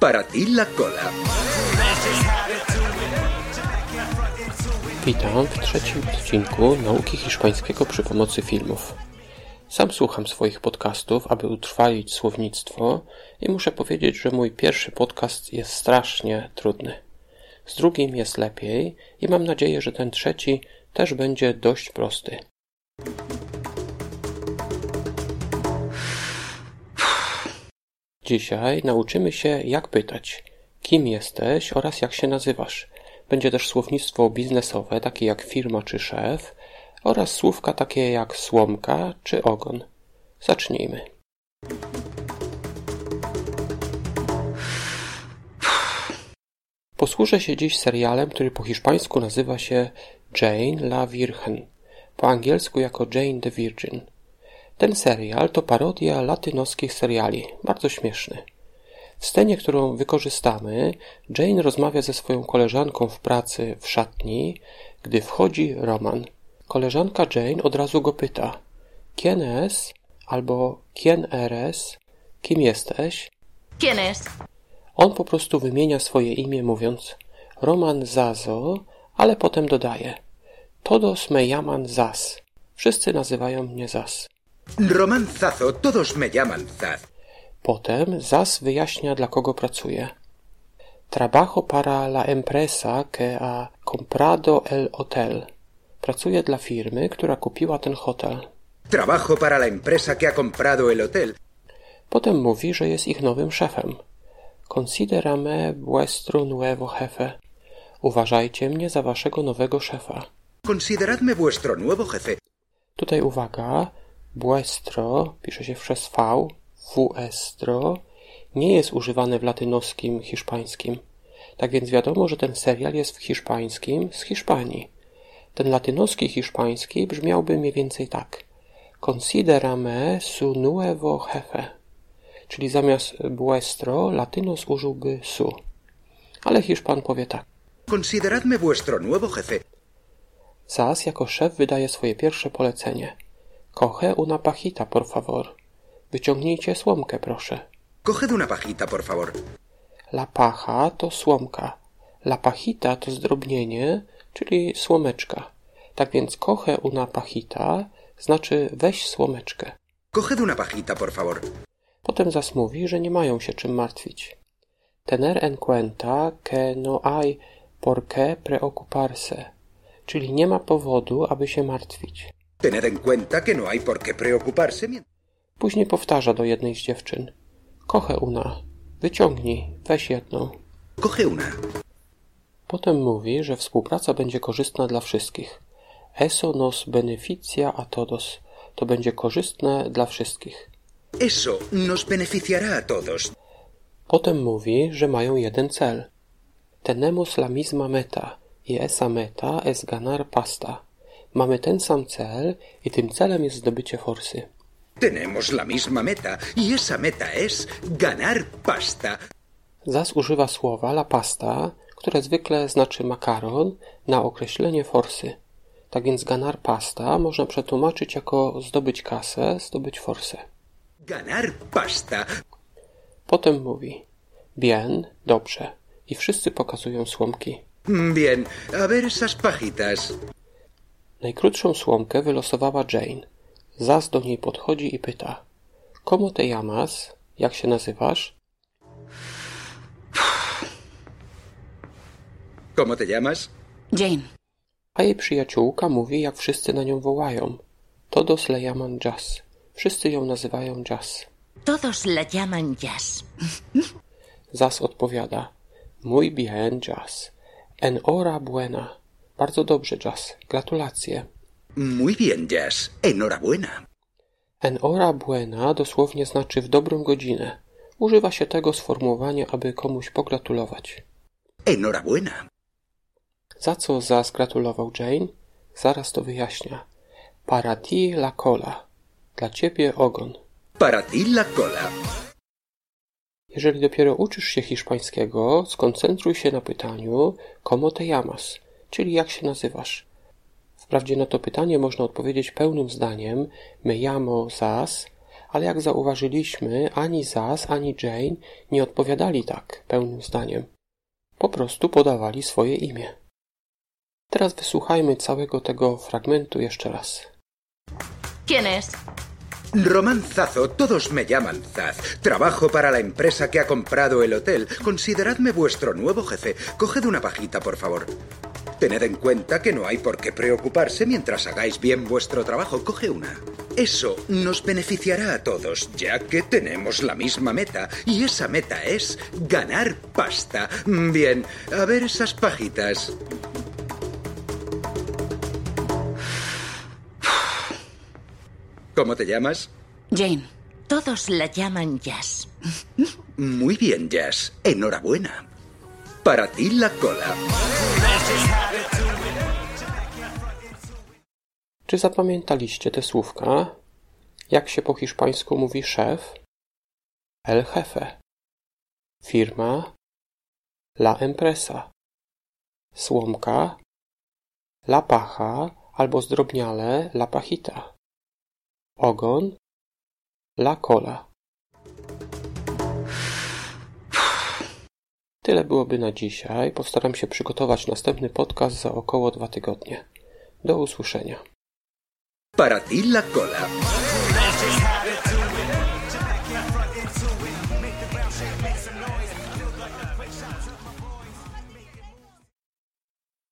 Para ti la cola. Witam w trzecim odcinku nauki hiszpańskiego przy pomocy filmów. Sam słucham swoich podcastów, aby utrwalić słownictwo i muszę powiedzieć, że mój pierwszy podcast jest strasznie trudny. Z drugim jest lepiej i mam nadzieję, że ten trzeci też będzie dość prosty. Dzisiaj nauczymy się, jak pytać, kim jesteś oraz jak się nazywasz. Będzie też słownictwo biznesowe, takie jak firma czy szef, oraz słówka takie jak słomka czy ogon. Zacznijmy. Posłużę się dziś serialem, który po hiszpańsku nazywa się Jane la Virgen, po angielsku jako Jane the Virgin. Ten serial to parodia latynoskich seriali, bardzo śmieszny. W scenie, którą wykorzystamy, Jane rozmawia ze swoją koleżanką w pracy w szatni, gdy wchodzi Roman. Koleżanka Jane od razu go pyta: Quién es? albo Quién eres? Kim jesteś? ¿Quién es? On po prostu wymienia swoje imię mówiąc Roman Zazo, ale potem dodaje Todos me llaman Zaz. Wszyscy nazywają mnie Zaz. Todos me llaman Zaz. Potem Zaz wyjaśnia, dla kogo pracuje. Trabajo para la empresa que ha comprado el hotel. Pracuję dla firmy, która kupiła ten hotel. Trabajo para la empresa que ha comprado el hotel. Potem mówi, że jest ich nowym szefem. Considerame vuestro nuevo jefe. Uważajcie mnie za waszego nowego szefa. Consideradme vuestro nuevo jefe. Tutaj uwaga, vuestro pisze się przez V, vuestro nie jest używane w latynoskim hiszpańskim. Tak więc wiadomo, że ten serial jest w hiszpańskim z Hiszpanii. Ten latynoski hiszpański brzmiałby mniej więcej tak. Considerame su nuevo jefe. Czyli zamiast vuestro latynos użyłby su. Ale Hiszpan powie tak. Consideradme vuestro nuevo jefe. Zas jako szef wydaje swoje pierwsze polecenie. Coge una pajita, por favor. Wyciągnijcie słomkę, proszę. Coged una pajita, por favor. La paja to słomka. La pajita to zdrobnienie, czyli słomeczka. Tak więc coge una pajita znaczy weź słomeczkę. Coged una pajita, por favor. Potem zas mówi, że nie mają się czym martwić. Tener en cuenta que no hay por qué preocuparse, czyli nie ma powodu, aby się martwić. En cuenta que no hay por qué preocuparse. Później powtarza do jednej z dziewczyn. Kochę una, wyciągnij, weź jedną. Coge una. Potem mówi, że współpraca będzie korzystna dla wszystkich. Eso nos beneficia a todos. To będzie korzystne dla wszystkich. Eso nos beneficiará a todos. Potem mówi, że mają jeden cel. Tenemos la misma meta y esa meta es ganar pasta. Mamy ten sam cel i tym celem jest zdobycie forsy. Tenemos la misma meta y esa meta es ganar pasta. Zas używa słowa la pasta, które zwykle znaczy makaron, na określenie forsy. Tak więc ganar pasta można przetłumaczyć jako zdobyć kasę, zdobyć forsę. Ganar pasta. Potem mówi bien, dobrze i wszyscy pokazują słomki. Bien, a ver esas pajitas. Najkrótszą słomkę wylosowała Jane. Zas do niej podchodzi i pyta Komu te llamas? Jak się nazywasz? ¿Cómo te llamas? Jane. A jej przyjaciółka mówi, jak wszyscy na nią wołają. Todos le llaman Jazz. Wszyscy ją nazywają Jazz. Todos la llaman Jazz. Zas odpowiada. Muy bien, Jazz. Enhorabuena. Bardzo dobrze, Jazz. Gratulacje. Muy bien, Jazz. Enhorabuena. Enhorabuena dosłownie znaczy w dobrą godzinę. Używa się tego sformułowania, aby komuś pogratulować. Enhorabuena. Za co Zas gratulował Jane? Zaraz to wyjaśnia. Para ti la cola. Dla ciebie ogon. Para ti la cola. Jeżeli dopiero uczysz się hiszpańskiego, skoncentruj się na pytaniu como te llamas, czyli jak się nazywasz. Wprawdzie na to pytanie można odpowiedzieć pełnym zdaniem me llamo Zas, ale jak zauważyliśmy, ani Zaz, ani Jane nie odpowiadali tak pełnym zdaniem. Po prostu podawali swoje imię. Teraz wysłuchajmy całego tego fragmentu jeszcze raz. ¿Quién es? Román Zazo, todos me llaman Zaz. Trabajo para la empresa que ha comprado el hotel. Consideradme vuestro nuevo jefe. Coged una pajita, por favor. Tened en cuenta que no hay por qué preocuparse mientras hagáis bien vuestro trabajo. Coge una. Eso nos beneficiará a todos, ya que tenemos la misma meta. Y esa meta es ganar pasta. Bien, a ver esas pajitas. ¿Cómo te llamas? Jane, Todos la llaman Jazz. Muy bien, Jazz. Enhorabuena. Para ti la cola. Czy zapamiętaliście te słówka? Jak się po hiszpańsku mówi szef? El jefe. Firma La empresa. Słomka La paja albo zdrobniale La pajita. Ogon La cola. Tyle byłoby na dzisiaj. Postaram się przygotować następny podcast za około dwa tygodnie. Do usłyszenia. Para ti la cola.